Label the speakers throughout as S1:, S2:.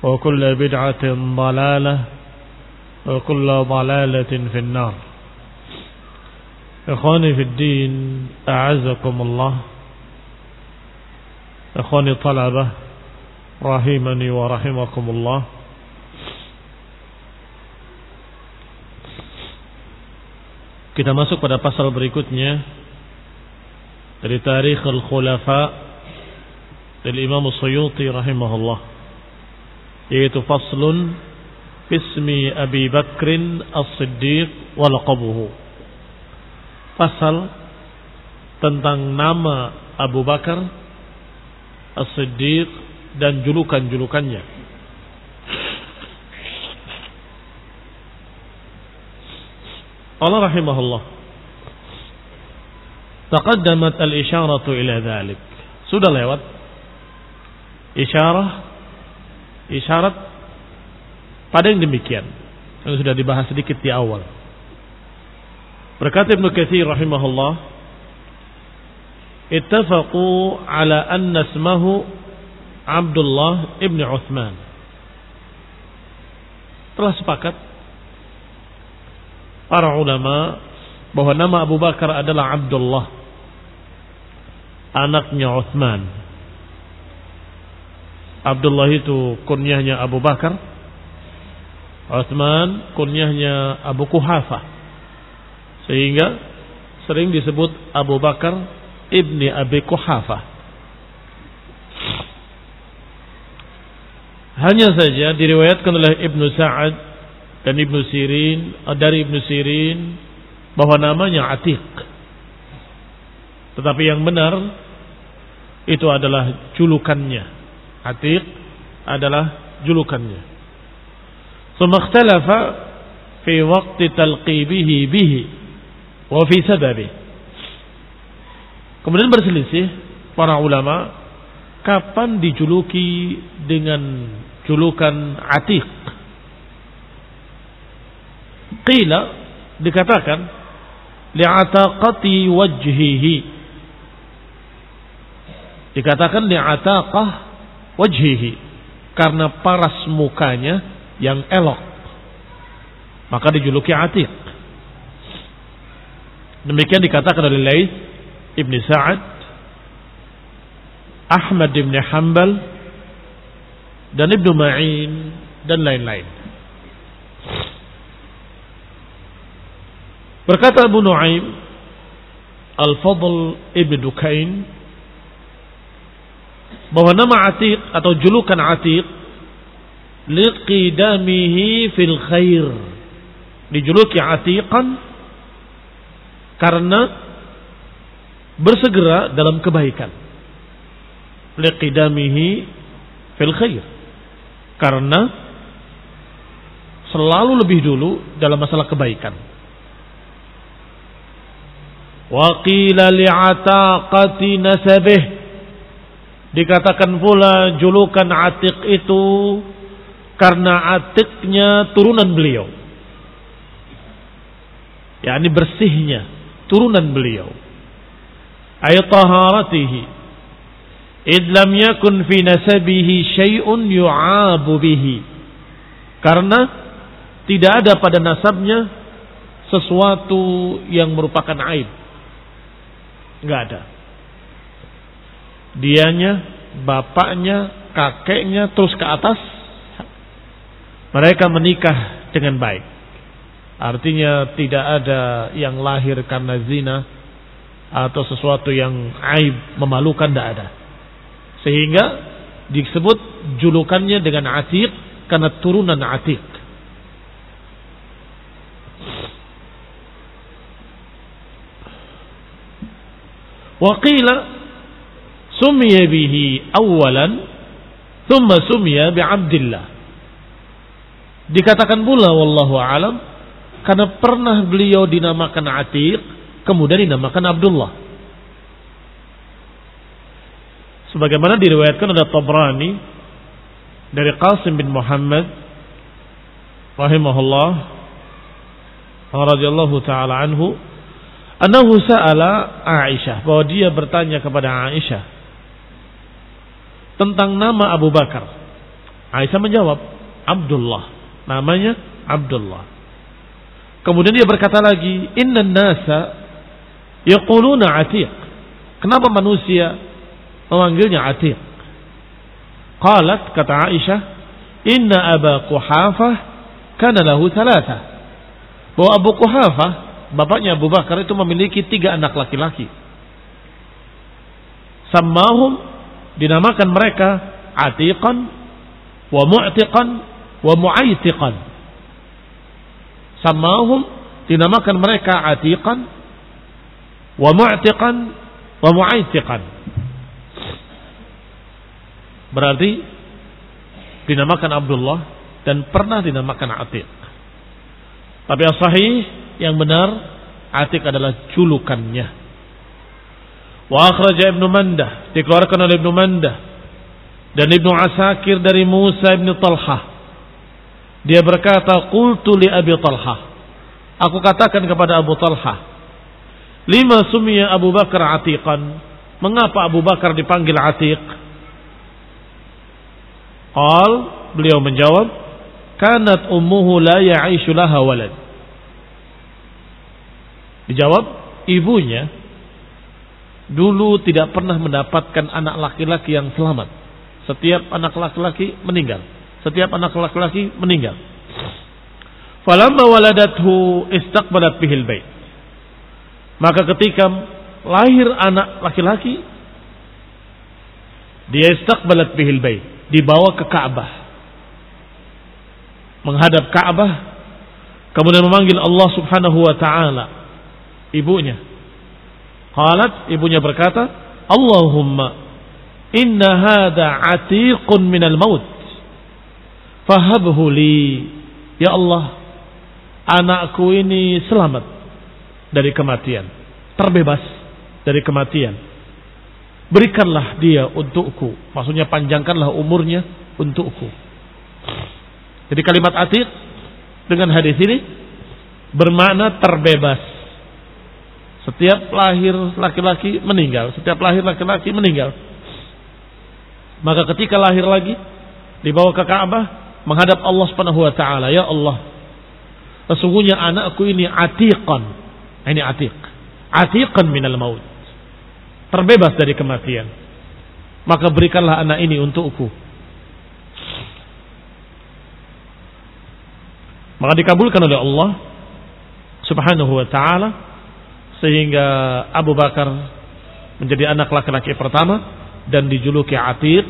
S1: وكل بدعة ضلالة وكل ضلالة في النار. إخواني في الدين أعزكم الله. إخواني طلبة رحمني ورحمكم الله. Kita masuk pada pasal berikutnya dari Tarikh Al-Khulafa dari Imam Suyuti rahimahullah. Yaitu faslun Bismi Abi Bakrin As-Siddiq wa laqabuhu Pasal tentang nama Abu Bakar As-Siddiq dan julukan-julukannya. Allah rahimahullah Taqaddamat al-isharatu ila dhalik. Sudah lewat Isyarah Isyarat pada yang demikian yang sudah dibahas sedikit di awal. Berkata Ibnu Katsir rahimahullah, "Ittafaqu ala anna ismahu Abdullah ibn Uthman." Telah sepakat para ulama bahwa nama Abu Bakar adalah Abdullah anaknya Uthman. Abdullah itu kunyahnya Abu Bakar. Uthman kunyahnya Abu Kuhafa. Sehingga sering disebut Abu Bakar ibni Abi Kuhafa. Hanya saja diriwayatkan oleh Ibnu Sa'ad dan Ibnu Sirin dari Ibnu Sirin bahwa namanya Atiq. Tetapi yang benar itu adalah julukannya. Atiq adalah julukannya. Sumakhtalafa fi waqti talqibihi bihi wa fi sababi. Kemudian berselisih para ulama kapan dijuluki dengan julukan Atiq. Qila dikatakan li'ataqati wajhihi. Dikatakan li'ataqah wajhihi karena paras mukanya yang elok. Maka dijuluki Atiq. Demikian dikatakan oleh Laith Ibn Sa'ad, Ahmad Ibn Hanbal, dan Ibnu Ma'in, dan lain-lain. Berkata Abu Nuaim, Al-Fadl Ibn Dukain, bahwa nama Atiq atau julukan Atiq liqidamihi fil khair. Dijuluki Atiqan karena bersegera dalam kebaikan. Liqidamihi fil khair. Karena selalu lebih dulu dalam masalah kebaikan. Wa qila li'ataqati nasabih. Dikatakan pula julukan Atiq itu karena Atiqnya turunan beliau. yakni bersihnya turunan beliau. Ay taharatihi. Id lam yakun fi nasabihi syai'un yu'abu bihi. Karena tidak ada pada nasabnya sesuatu yang merupakan aib. Enggak ada. Dianya, bapaknya, kakeknya terus ke atas mereka menikah dengan baik. Artinya tidak ada yang lahir karena zina atau sesuatu yang aib memalukan tidak ada. Sehingga disebut julukannya dengan Atiq karena turunan Atiq. Waqila sumiya bihi awalan thumma sumiya bi Abdillah. Dikatakan pula wallahu alam karena pernah beliau dinamakan Atiq, kemudian dinamakan Abdullah. Sebagaimana diriwayatkan oleh Tabrani dari Qasim bin Muhammad rahimahullah radhiyallahu taala anhu annahu sa'ala Aisyah bahwa dia bertanya kepada Aisyah tentang nama Abu Bakar. Aisyah menjawab, Abdullah. Namanya Abdullah. Kemudian dia berkata lagi, Inna nasa yaquluna atiq. Kenapa manusia memanggilnya atiq? Qalat kata Aisyah, Inna Aba Quhafah kana lahu thalatha. Bahwa Abu Quhafah, bapaknya Abu Bakar itu memiliki tiga anak laki-laki. Sammahum dinamakan mereka atiqan wa mu'tiqan wa mu'aitiqan samahum dinamakan mereka atiqan wa mu'tiqan wa mu'aitiqan. Berarti dinamakan Abdullah dan pernah dinamakan Atiq. Tapi yang sahih yang benar Atiq adalah julukannya. Wa akhraja Ibnu Mandah dikeluarkan oleh Ibnu Mandah dan Ibnu Asakir dari Musa Ibnu Talhah dia berkata, "Qultu li Abi Talha." Aku katakan kepada Abu Talha, "Lima sumiya Abu Bakar Atiqan?" Mengapa Abu Bakar dipanggil Atiq? Qal, beliau menjawab, "Kanat ummuhu la ya'ishu laha walad." Dijawab, ibunya dulu tidak pernah mendapatkan anak laki-laki yang selamat. Setiap anak laki-laki meninggal. Setiap anak laki-laki meninggal. Falamma waladathu istaqbalat bihil bait. Maka ketika lahir anak laki-laki dia istaqbalat bihil bait, dibawa ke Ka'bah. Menghadap Ka'bah kemudian memanggil Allah Subhanahu wa taala ibunya. Qalat ibunya berkata, "Allahumma inna hadha atiqun minal maut." Fahabhu li. Ya Allah, anakku ini selamat dari kematian. Terbebas dari kematian. Berikanlah dia untukku. Maksudnya panjangkanlah umurnya untukku. Jadi kalimat atiq dengan hadis ini bermakna terbebas. Setiap lahir laki-laki meninggal, setiap lahir laki-laki meninggal. Maka ketika lahir lagi dibawa ke Ka'bah, menghadap Allah Subhanahu wa taala, ya Allah, sesungguhnya anakku ini atiqan. Ini atiq. atiqan minal maut. Terbebas dari kematian. Maka berikanlah anak ini untukku. Maka dikabulkan oleh Allah Subhanahu wa taala sehingga Abu Bakar menjadi anak laki-laki pertama dan dijuluki Atiq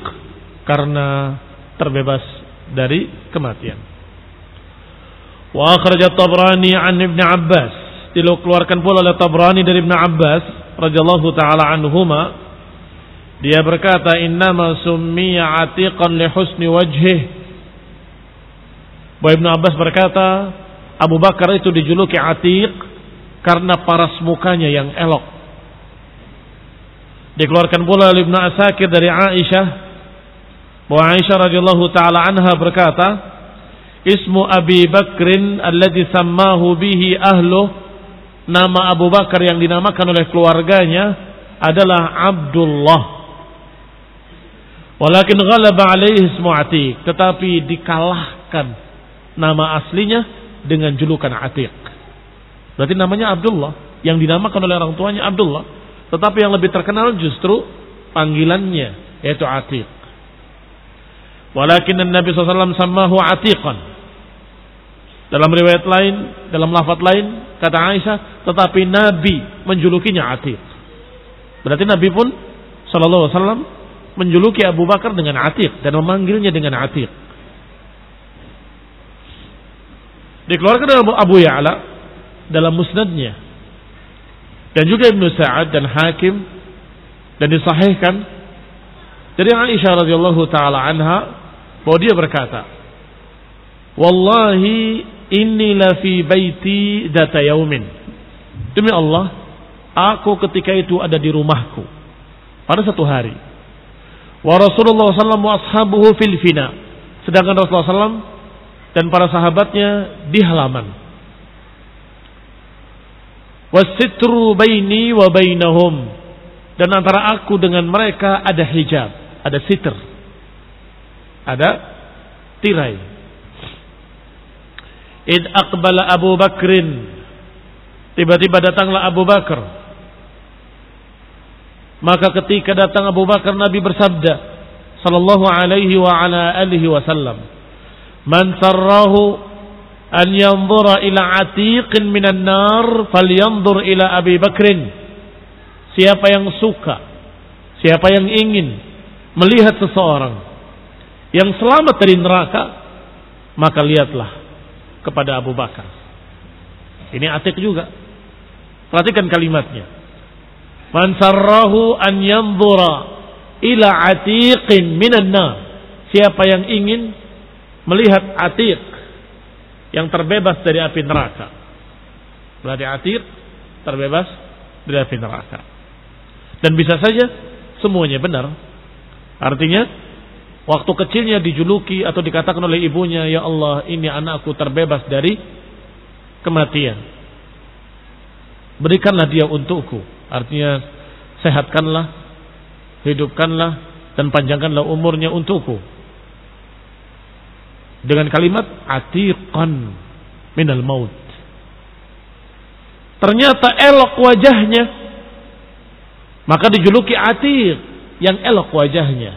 S1: karena terbebas dari kematian. Wa akhraj tabrani an Ibn Abbas. Dikeluarkan pula oleh Tabrani dari Ibn Abbas radhiyallahu taala anhuma. Dia berkata innama summiya atiqan li husni wajhih. Bahwa Ibn Abbas berkata Abu Bakar itu dijuluki Atiq karena paras mukanya yang elok dikeluarkan pula oleh Ibn Asakir dari Aisyah bahwa Aisyah radhiyallahu taala anha berkata Ismu Abi Bakrin alladhi sammahu bihi ahluh nama Abu Bakar yang dinamakan oleh keluarganya adalah Abdullah. Walakin ghalaba alaihi ismu Atiq, tetapi dikalahkan nama aslinya dengan julukan Atiq. Berarti namanya Abdullah, yang dinamakan oleh orang tuanya Abdullah, tetapi yang lebih terkenal justru panggilannya yaitu Atiq. Walakin Nabi SAW samahu Atiqan. Dalam riwayat lain, dalam lafaz lain, kata Aisyah, tetapi Nabi menjulukinya Atiq. Berarti Nabi pun Wasallam menjuluki Abu Bakar dengan Atiq dan memanggilnya dengan Atiq. Dikeluarkan oleh Abu Ya'la dalam musnadnya dan juga Ibnu Sa'ad dan Hakim dan disahihkan dari Aisyah radhiyallahu taala anha bahwa dia berkata, "Wallahi Inni la fi baiti data yaumin. Demi Allah, aku ketika itu ada di rumahku pada satu hari. Wa Rasulullah SAW wa ashabuhu fil fina. Sedangkan Rasulullah SAW dan para sahabatnya di halaman. Wasitru baini wa bainahum. Dan antara aku dengan mereka ada hijab, ada sitr. Ada tirai. Id aqbala Abu Bakrin. Tiba-tiba datanglah Abu Bakar. Maka ketika datang Abu Bakar Nabi bersabda sallallahu alaihi wa ala alihi wasallam, "Man sarrahu an yanzura ila atiqin minan nar falyanzur ila Abi Bakrin." Siapa yang suka, siapa yang ingin melihat seseorang yang selamat dari neraka, maka lihatlah kepada Abu Bakar. Ini atik juga. Perhatikan kalimatnya. Man sarrahu an yanzura ila atiqin minan nar. Siapa yang ingin melihat atiq yang terbebas dari api neraka. Berarti atiq terbebas dari api neraka. Dan bisa saja semuanya benar. Artinya Waktu kecilnya dijuluki atau dikatakan oleh ibunya, "Ya Allah, ini anakku terbebas dari kematian." Berikanlah dia untukku. Artinya, sehatkanlah, hidupkanlah dan panjangkanlah umurnya untukku. Dengan kalimat atiqan minal maut. Ternyata elok wajahnya. Maka dijuluki atiq yang elok wajahnya.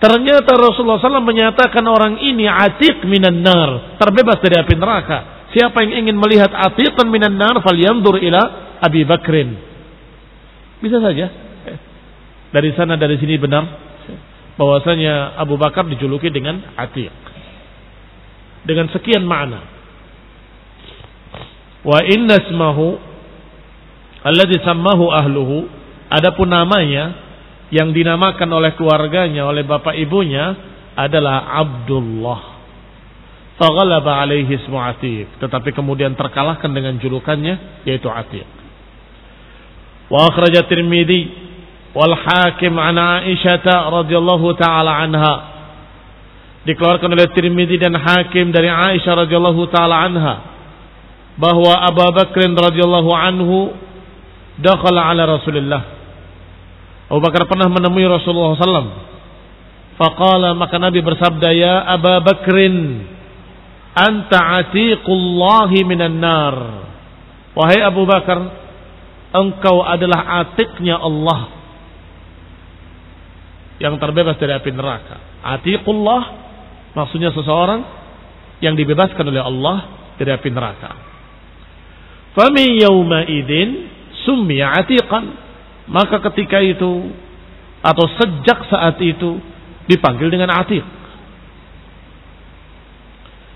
S1: Ternyata Rasulullah SAW menyatakan orang ini atik minan nar, terbebas dari api neraka. Siapa yang ingin melihat atiqan minan nar, falyandur ila Abi Bakrin. Bisa saja. Dari sana dari sini benar bahwasanya Abu Bakar dijuluki dengan atiq. Dengan sekian makna. Wa inna ismahu alladhi sammahu ahluhu adapun namanya yang dinamakan oleh keluarganya, oleh bapak ibunya adalah Abdullah. Faghalaba alaihi ismu Atiq. Tetapi kemudian terkalahkan dengan julukannya yaitu Atiq. Wa akhraja Tirmidzi wal Hakim an Aisyah radhiyallahu taala anha. Dikeluarkan oleh Tirmidzi dan Hakim dari Aisyah radhiyallahu taala anha bahwa Abu Bakr radhiyallahu anhu dakhala ala Rasulullah Abu Bakar pernah menemui Rasulullah SAW. Faqala maka Nabi bersabda, Ya Aba Bakrin, anta atiqullahi minan nar. Wahai Abu Bakar, engkau adalah atiknya Allah yang terbebas dari api neraka. Atiqullah maksudnya seseorang yang dibebaskan oleh Allah dari api neraka. Fami yawma idin summiya atiqan. Maka ketika itu atau sejak saat itu dipanggil dengan atiq.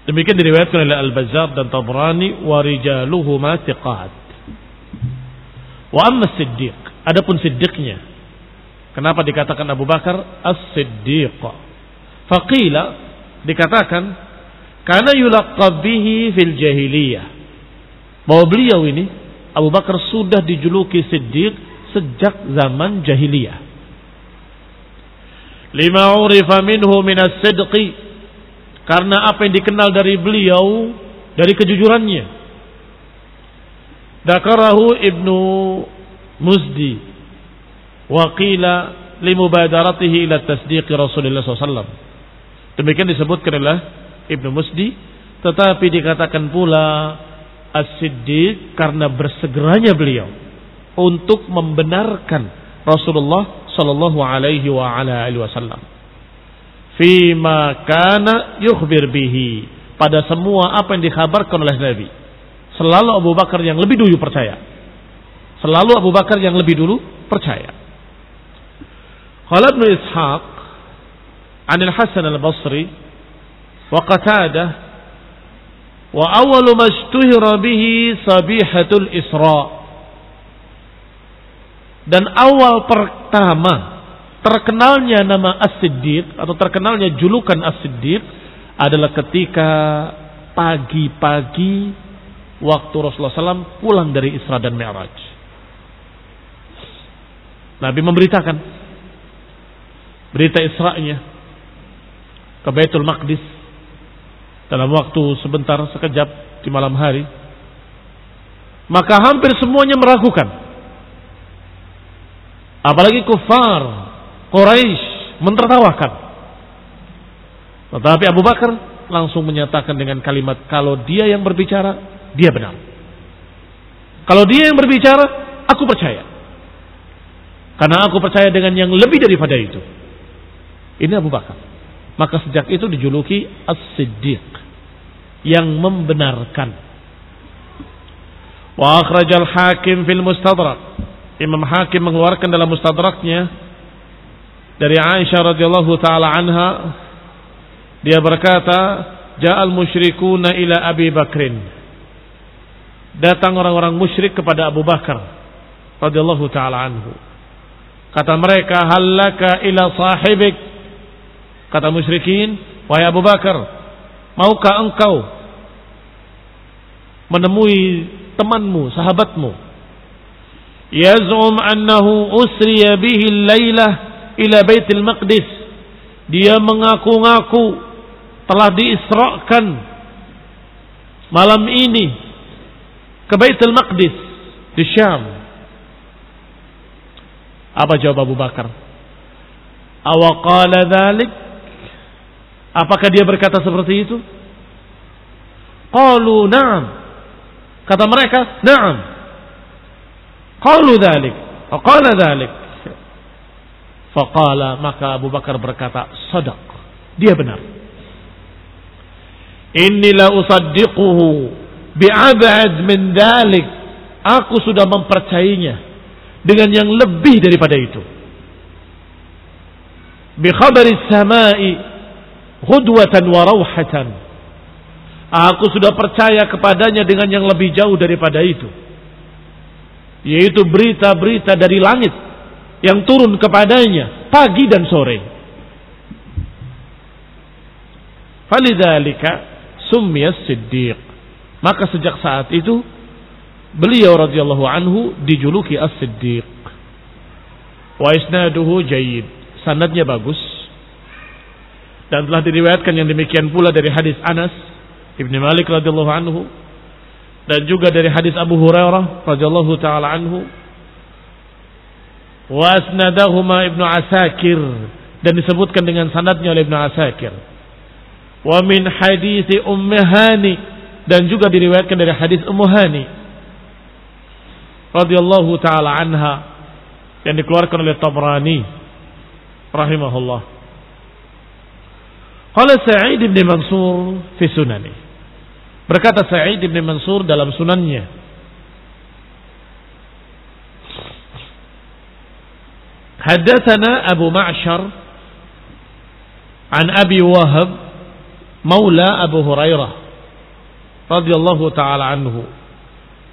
S1: Demikian diriwayatkan oleh Al-Bazzar dan Tabrani wa rijaluhu ma thiqat. Wa amma Siddiq, adapun Siddiqnya. Kenapa dikatakan Abu Bakar As-Siddiq? Faqila dikatakan karena yulaqab bihi fil jahiliyah. Bahwa beliau ini Abu Bakar sudah dijuluki Siddiq sejak zaman jahiliyah. Lima urifa minhu minas sidqi karena apa yang dikenal dari beliau dari kejujurannya. Dakarahu Ibnu Muzdi wa qila limubadaratihi ila tasdiq Rasulullah SAW. Demikian disebutkan oleh Ibnu Musdi tetapi dikatakan pula As-Siddiq karena bersegeranya beliau untuk membenarkan Rasulullah sallallahu alaihi wa ala alihi wasallam fima kana yukhbir bihi pada semua apa yang dikhabarkan oleh Nabi. Selalu Abu Bakar yang lebih dulu percaya. Selalu Abu Bakar yang lebih dulu percaya. Qala Ibnu Ishaq عن الحسن البصري وقتاده وأول ما اشتهر به صبيحة الإسراء dan awal pertama terkenalnya nama As-Siddiq atau terkenalnya julukan As-Siddiq adalah ketika pagi-pagi waktu Rasulullah SAW pulang dari Isra dan Mi'raj. Nabi memberitakan berita Isra'nya ke Baitul Maqdis dalam waktu sebentar sekejap di malam hari. Maka hampir semuanya meragukan. Apalagi kufar Quraisy mentertawakan. Tetapi Abu Bakar langsung menyatakan dengan kalimat kalau dia yang berbicara, dia benar. Kalau dia yang berbicara, aku percaya. Karena aku percaya dengan yang lebih daripada itu. Ini Abu Bakar. Maka sejak itu dijuluki As-Siddiq. Yang membenarkan. Wa akhrajal hakim fil mustadrak. Imam Hakim mengeluarkan dalam mustadraknya dari Aisyah radhiyallahu taala anha dia berkata ja'al musyrikuna ila Abi Bakrin datang orang-orang musyrik kepada Abu Bakar radhiyallahu taala anhu kata mereka halaka ila sahibik kata musyrikin wahai Abu Bakar maukah engkau menemui temanmu sahabatmu yaz'um annahu usriya bihi lailah ila Baitul Maqdis. Dia mengaku-ngaku telah diisrakan malam ini ke Baitul Maqdis di Syam. Apa jawab Abu Bakar? Awaqala dhalik? Apakah dia berkata seperti itu? Qalu na'am. Kata mereka, na'am. Qalu dhalik. Qala dhalik. Faqala maka Abu Bakar berkata, "Sadaq." Dia benar. Inilah usaddiquhu bi'abad min dalik. Aku sudah mempercayainya dengan yang lebih daripada itu. Bi khabari samai ghudwatan wa rawhatan. Aku sudah percaya kepadanya dengan yang lebih jauh daripada itu. Yaitu berita-berita dari langit yang turun kepadanya pagi dan sore. Falidzalika summiya Siddiq. Maka sejak saat itu beliau radhiyallahu anhu dijuluki As-Siddiq. Wa isnaduhu jayyid. Sanadnya bagus. Dan telah diriwayatkan yang demikian pula dari hadis Anas Ibni Malik radhiyallahu anhu dan juga dari hadis Abu Hurairah radhiyallahu taala anhu wasnadahuma Ibnu Asakir dan disebutkan dengan sanadnya oleh Ibnu Asakir. Wa min hadis Ummu Hani dan juga diriwayatkan dari hadis Ummu Hani radhiyallahu taala anha yang dikeluarkan oleh Tabrani rahimahullah. Qala Sa'id bin Mansur fi sunani. Berkata Sa'id bin Mansur dalam sunannya. Haddatsana Abu Ma'syar an Abi Wahab maula Abu Hurairah radhiyallahu taala anhu.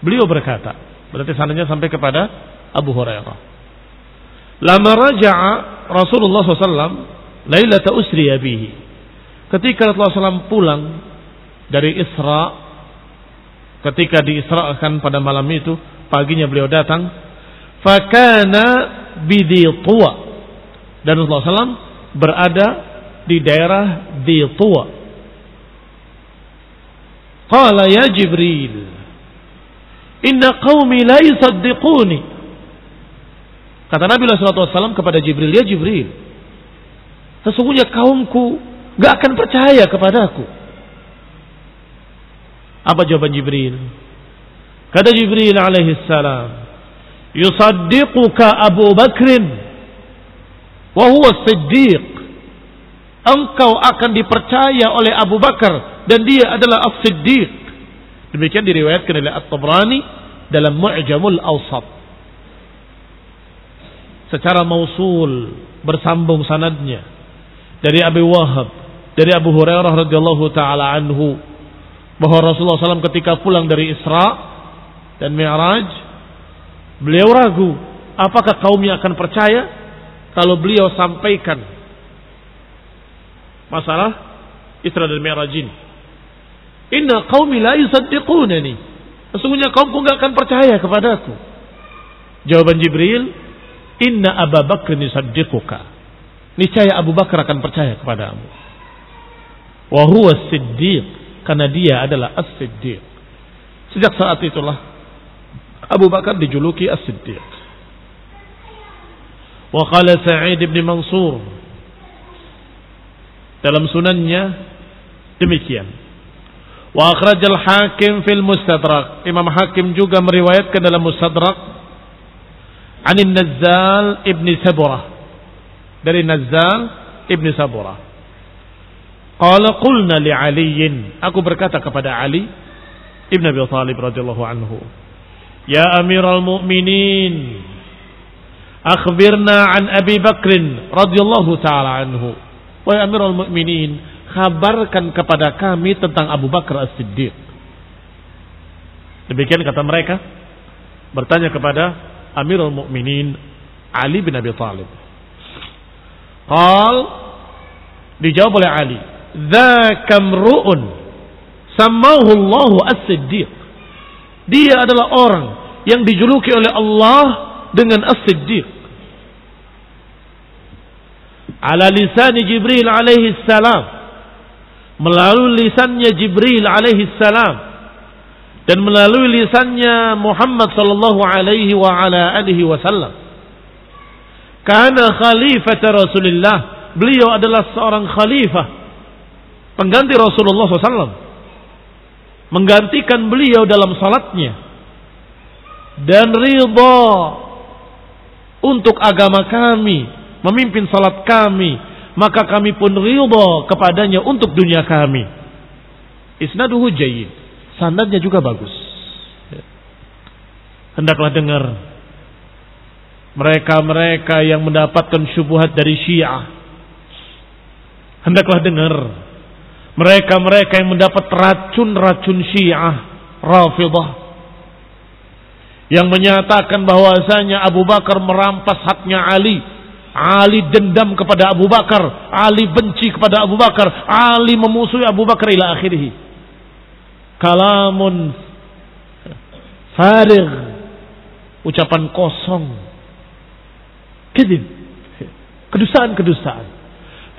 S1: Beliau berkata, berarti sananya sampai kepada Abu Hurairah. Lama raja'a Rasulullah SAW Lailata usri bihi. Ketika Rasulullah SAW pulang dari Isra, ketika diisrakan pada malam itu, paginya beliau datang, fakana bidi tua. Dan Rasulullah SAW berada di daerah di tua. Qala ya Jibril, inna qawmi la yusaddiquni. Kata Nabi SAW kepada Jibril, ya Jibril, sesungguhnya kaumku gak akan percaya kepadaku. Apa jawaban Jibril? Kata Jibril alaihi salam, yusaddiquka Abu Bakrin wa huwa siddiq. Engkau akan dipercaya oleh Abu Bakar dan dia adalah as-siddiq. Demikian diriwayatkan oleh At-Tabrani dalam Mu'jamul Awsat secara mausul bersambung sanadnya dari Abu Wahab dari Abu Hurairah radhiyallahu taala anhu bahwa Rasulullah SAW ketika pulang dari Isra dan Mi'raj beliau ragu apakah kaumnya akan percaya kalau beliau sampaikan masalah Isra dan Mi'raj ini Inna qaumi la yusaddiqunani sesungguhnya kaumku enggak akan percaya kepadaku jawaban Jibril Inna Abu Bakr nisaddiquka. Niscaya Abu Bakar akan percaya kepadamu. Wa huwa siddiq. Karena dia adalah as-siddiq. Sejak saat itulah Abu Bakar dijuluki as-siddiq. Wa qala Sa'id bin Mansur dalam sunannya demikian. Wa akhrajal Hakim fil Mustadrak. Imam Hakim juga meriwayatkan dalam Mustadrak Anin Nazzal ibni Saburah. Dari Nazzal ibni Saburah. Qala qulna li Aliyin. Aku berkata kepada Ali ibn Abi Thalib radhiyallahu anhu. Ya Amirul Mu'minin. Akhbirna an Abi Bakrin radhiyallahu taala anhu. Wahai Amirul Mu'minin, kabarkan kepada kami tentang Abu Bakar As-Siddiq. Demikian kata mereka bertanya kepada Amirul Mukminin Ali bin Abi Thalib. Qal dijawab oleh Ali, "Dzaka mru'un sammahu Allahu As-Siddiq." Dia adalah orang yang dijuluki oleh Allah dengan As-Siddiq. Ala lisan Jibril alaihi salam. Melalui lisannya Jibril alaihi salam dan melalui lisannya Muhammad sallallahu alaihi wa ala alihi wasallam. Karena khalifah Rasulullah, beliau adalah seorang khalifah pengganti Rasulullah SAW. Menggantikan beliau dalam salatnya dan ridha untuk agama kami, memimpin salat kami, maka kami pun ridha kepadanya untuk dunia kami. Isnaduhu jayyid sanadnya juga bagus. Hendaklah dengar mereka-mereka yang mendapatkan syubhat dari Syiah. Hendaklah dengar mereka-mereka yang mendapat racun-racun Syiah, Rafidah yang menyatakan bahwasanya Abu Bakar merampas haknya Ali. Ali dendam kepada Abu Bakar, Ali benci kepada Abu Bakar, Ali memusuhi Abu Bakar ila akhirih. Kalamun farig ucapan kosong. Kedip kedustaan-kedustaan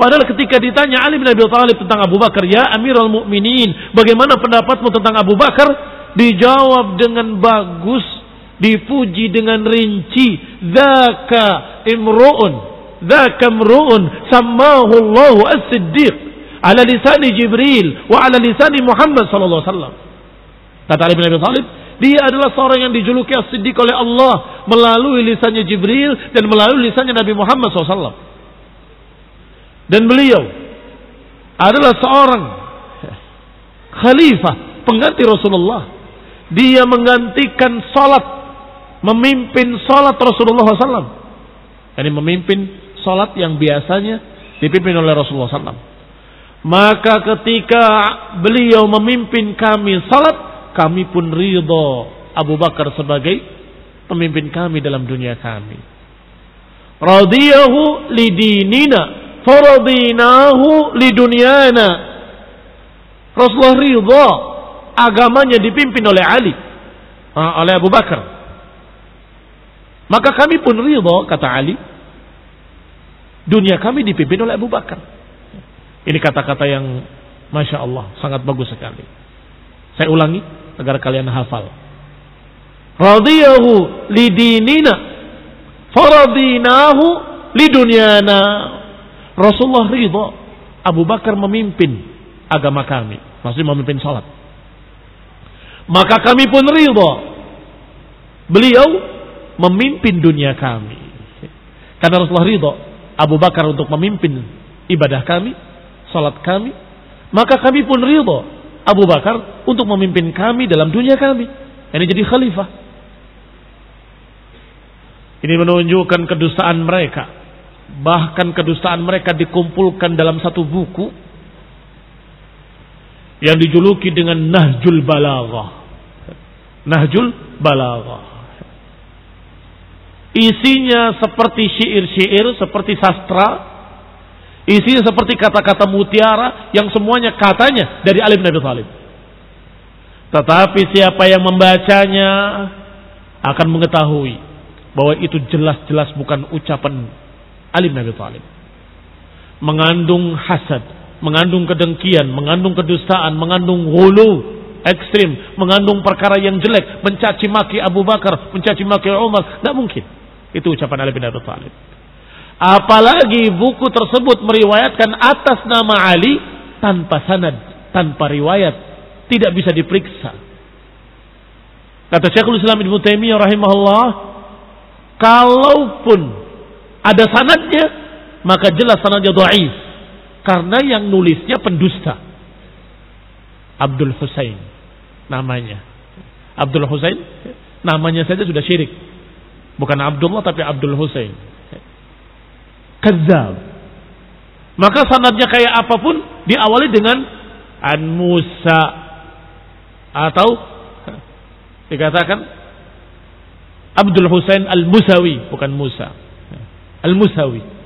S1: Padahal ketika ditanya Ali bin Abi Thalib tentang Abu Bakar, ya Amirul Mukminin, bagaimana pendapatmu tentang Abu Bakar? Dijawab dengan bagus, dipuji dengan rinci. Zaka imru'un, zaka imru'un sammahu Allah as-siddiq ala lisani Jibril wa ala lisani Muhammad sallallahu alaihi wasallam. Kata Ali bin Abi Thalib, Dia adalah seorang yang dijuluki as-siddiq oleh Allah melalui lisannya Jibril dan melalui lisannya Nabi Muhammad SAW. Dan beliau adalah seorang khalifah pengganti Rasulullah. Dia menggantikan salat, memimpin salat Rasulullah SAW. Ini memimpin salat yang biasanya dipimpin oleh Rasulullah SAW. Maka ketika beliau memimpin kami salat, kami pun ridho Abu Bakar sebagai pemimpin kami dalam dunia kami. Radiyahu lidinina, faradinahu lidunyana. Rasulullah ridho agamanya dipimpin oleh Ali, oleh Abu Bakar. Maka kami pun ridho, kata Ali, dunia kami dipimpin oleh Abu Bakar. Ini kata-kata yang Masya Allah, sangat bagus sekali. Saya ulangi, agar kalian hafal. Radiyahu lidinina, faradinahu lidunyana. Rasulullah ridho, Abu Bakar memimpin agama kami. Maksudnya memimpin salat. Maka kami pun ridho. Beliau memimpin dunia kami. Karena Rasulullah ridho Abu Bakar untuk memimpin ibadah kami, salat kami, maka kami pun ridho Abu Bakar untuk memimpin kami dalam dunia kami. Ini jadi khalifah. Ini menunjukkan kedustaan mereka. Bahkan kedustaan mereka dikumpulkan dalam satu buku yang dijuluki dengan Nahjul Balaghah. Nahjul Balaghah. Isinya seperti syair-syair, seperti sastra, isinya seperti kata-kata mutiara yang semuanya katanya dari Ali bin Abi Thalib. Tetapi siapa yang membacanya akan mengetahui bahwa itu jelas-jelas bukan ucapan Ali bin Abi Thalib. Mengandung hasad, mengandung kedengkian, mengandung kedustaan, mengandung hulu ekstrim, mengandung perkara yang jelek, mencaci maki Abu Bakar, mencaci maki Umar, tidak mungkin. Itu ucapan Ali bin Abi Thalib. Apalagi buku tersebut meriwayatkan atas nama Ali tanpa sanad, tanpa riwayat, tidak bisa diperiksa. Kata Syekhul Islam Ibnu Taimiyah rahimahullah, kalaupun ada sanadnya, maka jelas sanadnya dhaif karena yang nulisnya pendusta. Abdul Husain namanya. Abdul Husain namanya saja sudah syirik. Bukan Abdullah tapi Abdul Husain. Kazab. Maka sanadnya kayak apa pun diawali dengan An Musa atau dikatakan Abdul Husain Al-Musawi bukan Musa. Al-Musawi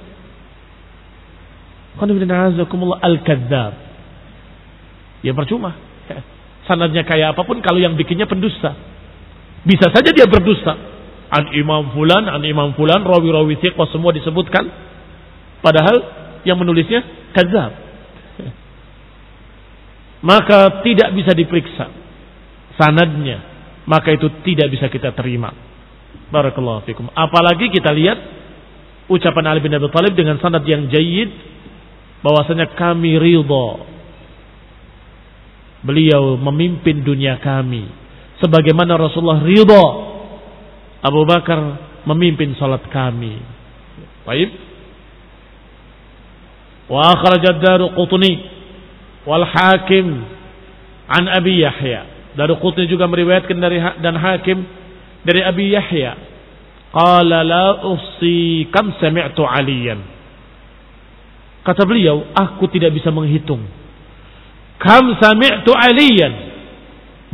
S1: Al-Kadzab. Ya percuma. Sanadnya kayak apa pun kalau yang bikinnya pendusta. Bisa saja dia berdusta. An Imam Fulan, an Imam Fulan, rawi-rawi thiqah semua disebutkan. Padahal yang menulisnya kadzab. Maka tidak bisa diperiksa sanadnya. Maka itu tidak bisa kita terima. Barakallahu fikum. Apalagi kita lihat ucapan Ali bin Abi Thalib dengan sanad yang jayid bahwasanya kami ridho beliau memimpin dunia kami sebagaimana Rasulullah ridho Abu Bakar memimpin salat kami. Baik. Wa akhraj ad-Daruqutni wal Hakim an Abi Yahya. Daruqutni juga meriwayatkan dari dan Hakim dari Abi Yahya. Qala la ufsi kam sami'tu Aliyan. Kata beliau, aku tidak bisa menghitung. Kam sami'tu aliyan.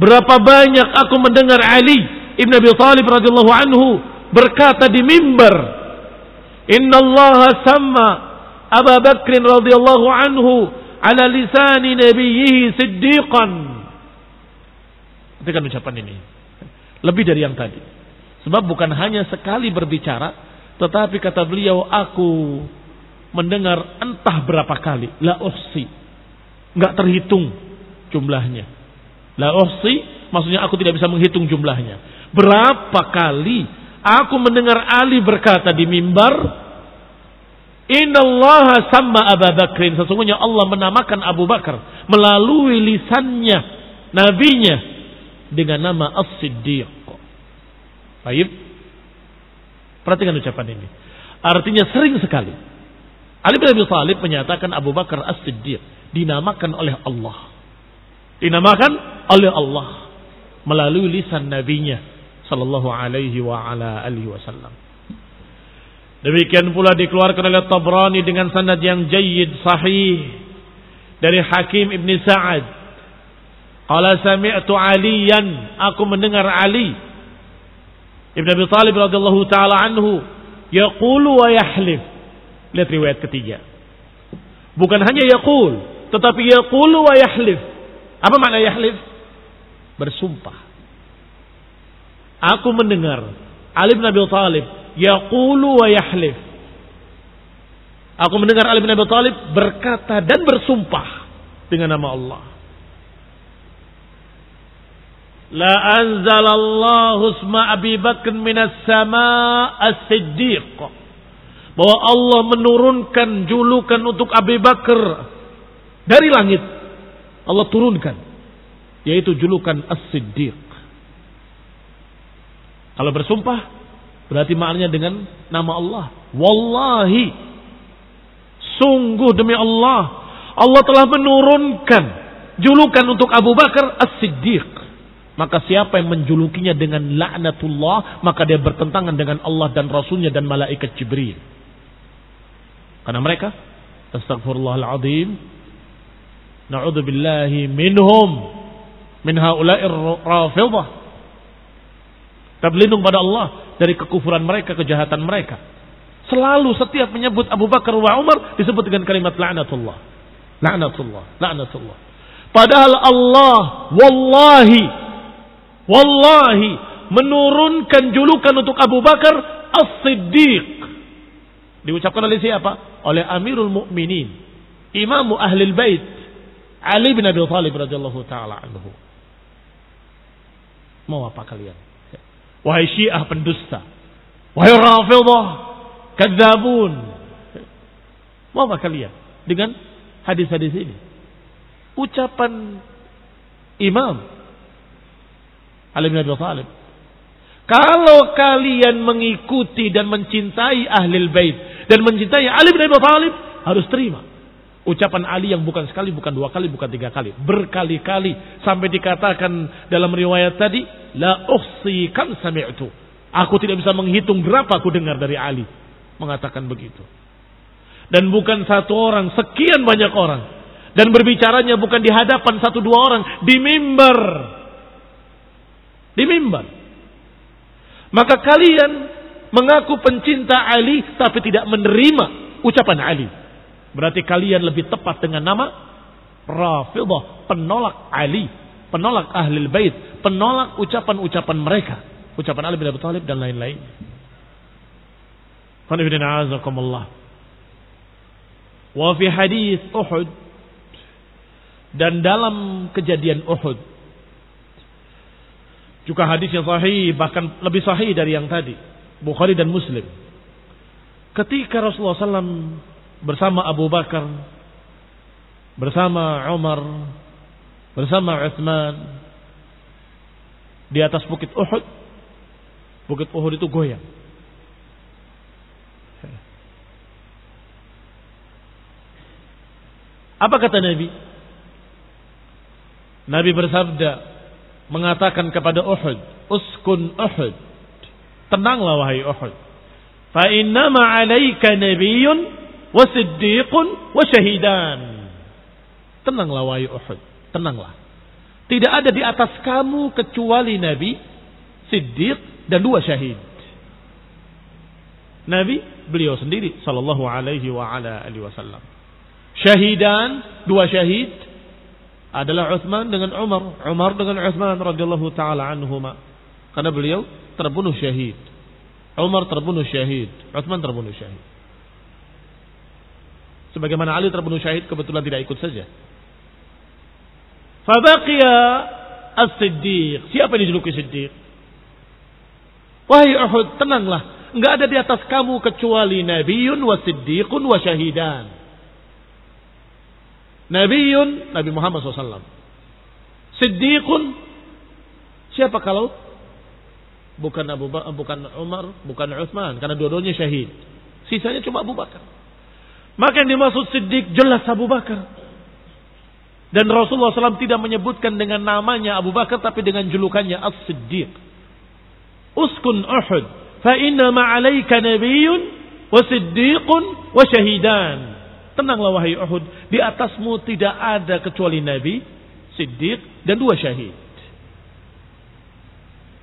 S1: Berapa banyak aku mendengar Ali Ibn Abi Talib radhiyallahu anhu berkata di mimbar, "Inna Allah sama Abu Bakr radhiyallahu anhu ala lisani nabiyhi siddiqan." Perhatikan ucapan ini. Lebih dari yang tadi. Sebab bukan hanya sekali berbicara, tetapi kata beliau, aku mendengar entah berapa kali. La uhsi. Nggak terhitung jumlahnya. La uhsi maksudnya aku tidak bisa menghitung jumlahnya. Berapa kali aku mendengar Ali berkata di mimbar. Inna Allah sama Abu Bakrin. Sesungguhnya Allah menamakan Abu Bakar melalui lisannya, nabinya. dengan nama As-Siddiq. Baik. Perhatikan ucapan ini. Artinya sering sekali. Ali bin Abi Thalib menyatakan Abu Bakar As-Siddiq dinamakan oleh Allah. Dinamakan oleh Allah melalui lisan nabinya sallallahu alaihi wa ala alihi wasallam. Demikian pula dikeluarkan oleh Tabrani dengan sanad yang jayyid sahih dari Hakim Ibn Sa'ad. Qala sami'tu Aliyan, aku mendengar Ali Ibn Abi Talib radhiyallahu taala anhu yaqulu wa yahlif. Lihat riwayat ketiga. Bukan hanya yaqul, tetapi yaqulu wa yahlif. Apa makna yahlif? Bersumpah. Aku mendengar Ali bin Abi Talib yaqulu wa yahlif. Aku mendengar Ali bin Abi Thalib berkata dan bersumpah dengan nama Allah. La anzalallahu isma Abi Bakr minas sama as-siddiq. Bahwa Allah menurunkan julukan untuk Abi Bakar dari langit. Allah turunkan. Yaitu julukan as-siddiq. Kalau bersumpah Berarti maknanya dengan nama Allah. Wallahi. Sungguh demi Allah. Allah telah menurunkan julukan untuk Abu Bakar As-Siddiq. Maka siapa yang menjulukinya dengan laknatullah, maka dia bertentangan dengan Allah dan Rasulnya dan malaikat Jibril. Karena mereka, astagfirullahaladzim, na'udzubillahi minhum, min haula'ir rafidah. Kita berlindung pada Allah dari kekufuran mereka, kejahatan mereka. Selalu setiap menyebut Abu Bakar wa Umar disebut dengan kalimat la'natullah. La'natullah, la'natullah. Padahal Allah wallahi wallahi menurunkan julukan untuk Abu Bakar As-Siddiq. Diucapkan oleh siapa? Oleh Amirul Mukminin, Imam Ahli Bait, Ali bin Abi Thalib radhiyallahu taala anhu. Mau apa kalian? Wahai syiah pendusta. Wahai rafidah. Kadzabun. Mau apa kalian? Dengan hadis-hadis ini. Ucapan Imam Ali bin Abi Thalib. Kalau kalian mengikuti dan mencintai ahli bait dan mencintai Ali bin Abi Thalib harus terima Ucapan Ali yang bukan sekali, bukan dua kali, bukan tiga kali. Berkali-kali. Sampai dikatakan dalam riwayat tadi. La uhsi kam sami'tu. Aku tidak bisa menghitung berapa aku dengar dari Ali. Mengatakan begitu. Dan bukan satu orang, sekian banyak orang. Dan berbicaranya bukan di hadapan satu dua orang. Di mimbar. Di mimbar. Maka kalian mengaku pencinta Ali tapi tidak menerima ucapan Ali. Berarti kalian lebih tepat dengan nama Rafidah, penolak Ali, penolak Ahlul Bait, penolak ucapan-ucapan mereka, ucapan Ali bin Abi Thalib dan lain-lain. Wa fi hadis Uhud dan dalam kejadian Uhud juga hadis yang sahih bahkan lebih sahih dari yang tadi Bukhari dan Muslim ketika Rasulullah SAW bersama Abu Bakar, bersama Umar, bersama Uthman di atas bukit Uhud. Bukit Uhud itu goyang. Apa kata Nabi? Nabi bersabda mengatakan kepada Uhud, "Uskun Uhud." Tenanglah wahai Uhud. Fa innama 'alaika nabiyyun wa siddiqun wa syahidan. Tenanglah wahai Uhud, tenanglah. Tidak ada di atas kamu kecuali Nabi, Siddiq dan dua syahid. Nabi beliau sendiri sallallahu alaihi wa ala alihi wasallam. Syahidan, dua syahid adalah Uthman dengan Umar, Umar dengan Uthman radhiyallahu taala anhuma. Karena beliau terbunuh syahid. Umar terbunuh syahid, Uthman terbunuh syahid. Sebagaimana Ali terbunuh syahid kebetulan tidak ikut saja. Fabaqiya as-siddiq. Siapa yang dijuluki siddiq? Wahai Uhud, tenanglah. Enggak ada di atas kamu kecuali Nabiun wa siddiqun wa syahidan. Nabiun, Nabi Muhammad SAW. Siddiqun, Siapa kalau bukan Abu Bakar, bukan Umar, bukan Utsman karena dua-duanya syahid. Sisanya cuma Abu Bakar. Maka yang dimaksud Siddiq jelas Abu Bakar. Dan Rasulullah SAW tidak menyebutkan dengan namanya Abu Bakar tapi dengan julukannya As-Siddiq. Uskun Uhud. Fa inna ma'alaika nabiyyun wa siddiqun wa syahidan. Tenanglah wahai Uhud, di atasmu tidak ada kecuali Nabi, Siddiq, dan dua syahid.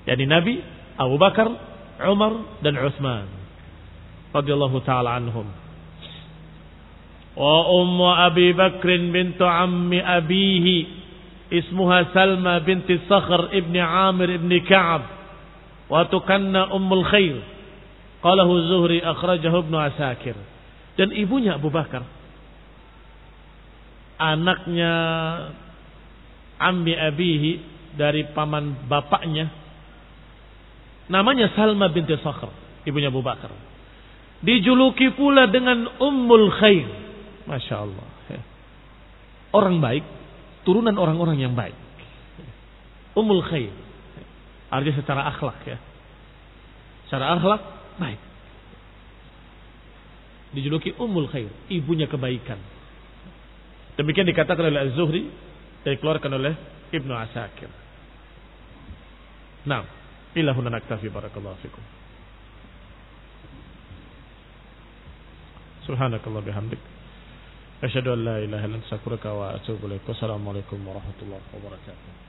S1: Yani Nabi, Abu Bakar, Umar, dan Uthman. Radiyallahu ta'ala anhum. Wa ummu Abi Bakrin bintu ammi abihi. Ismuha Salma binti Sakhar ibni Amir ibni Ka'ab. Wa tukanna ummul khair. Qalahu Zuhri akhrajahu ibnu Asakir. Dan ibunya Abu Bakar anaknya ammi abihi dari paman bapaknya namanya Salma binti Sakhr ibunya Abu Bakar dijuluki pula dengan Ummul Khair Masya Allah. Orang baik, turunan orang-orang yang baik. Umul khair. Artinya secara akhlak ya. Secara akhlak, baik. Dijuluki Umul khair, ibunya kebaikan. Demikian dikatakan oleh Az-Zuhri dan dikeluarkan oleh Ibnu Asakir. Nah, ilahuna naktafi barakallahu fikum. Subhanakallah bihamdik. Asyhadu an la ilaha illa anta astaghfiruka wa atubu ilaik. Wassalamualaikum warahmatullahi wabarakatuh.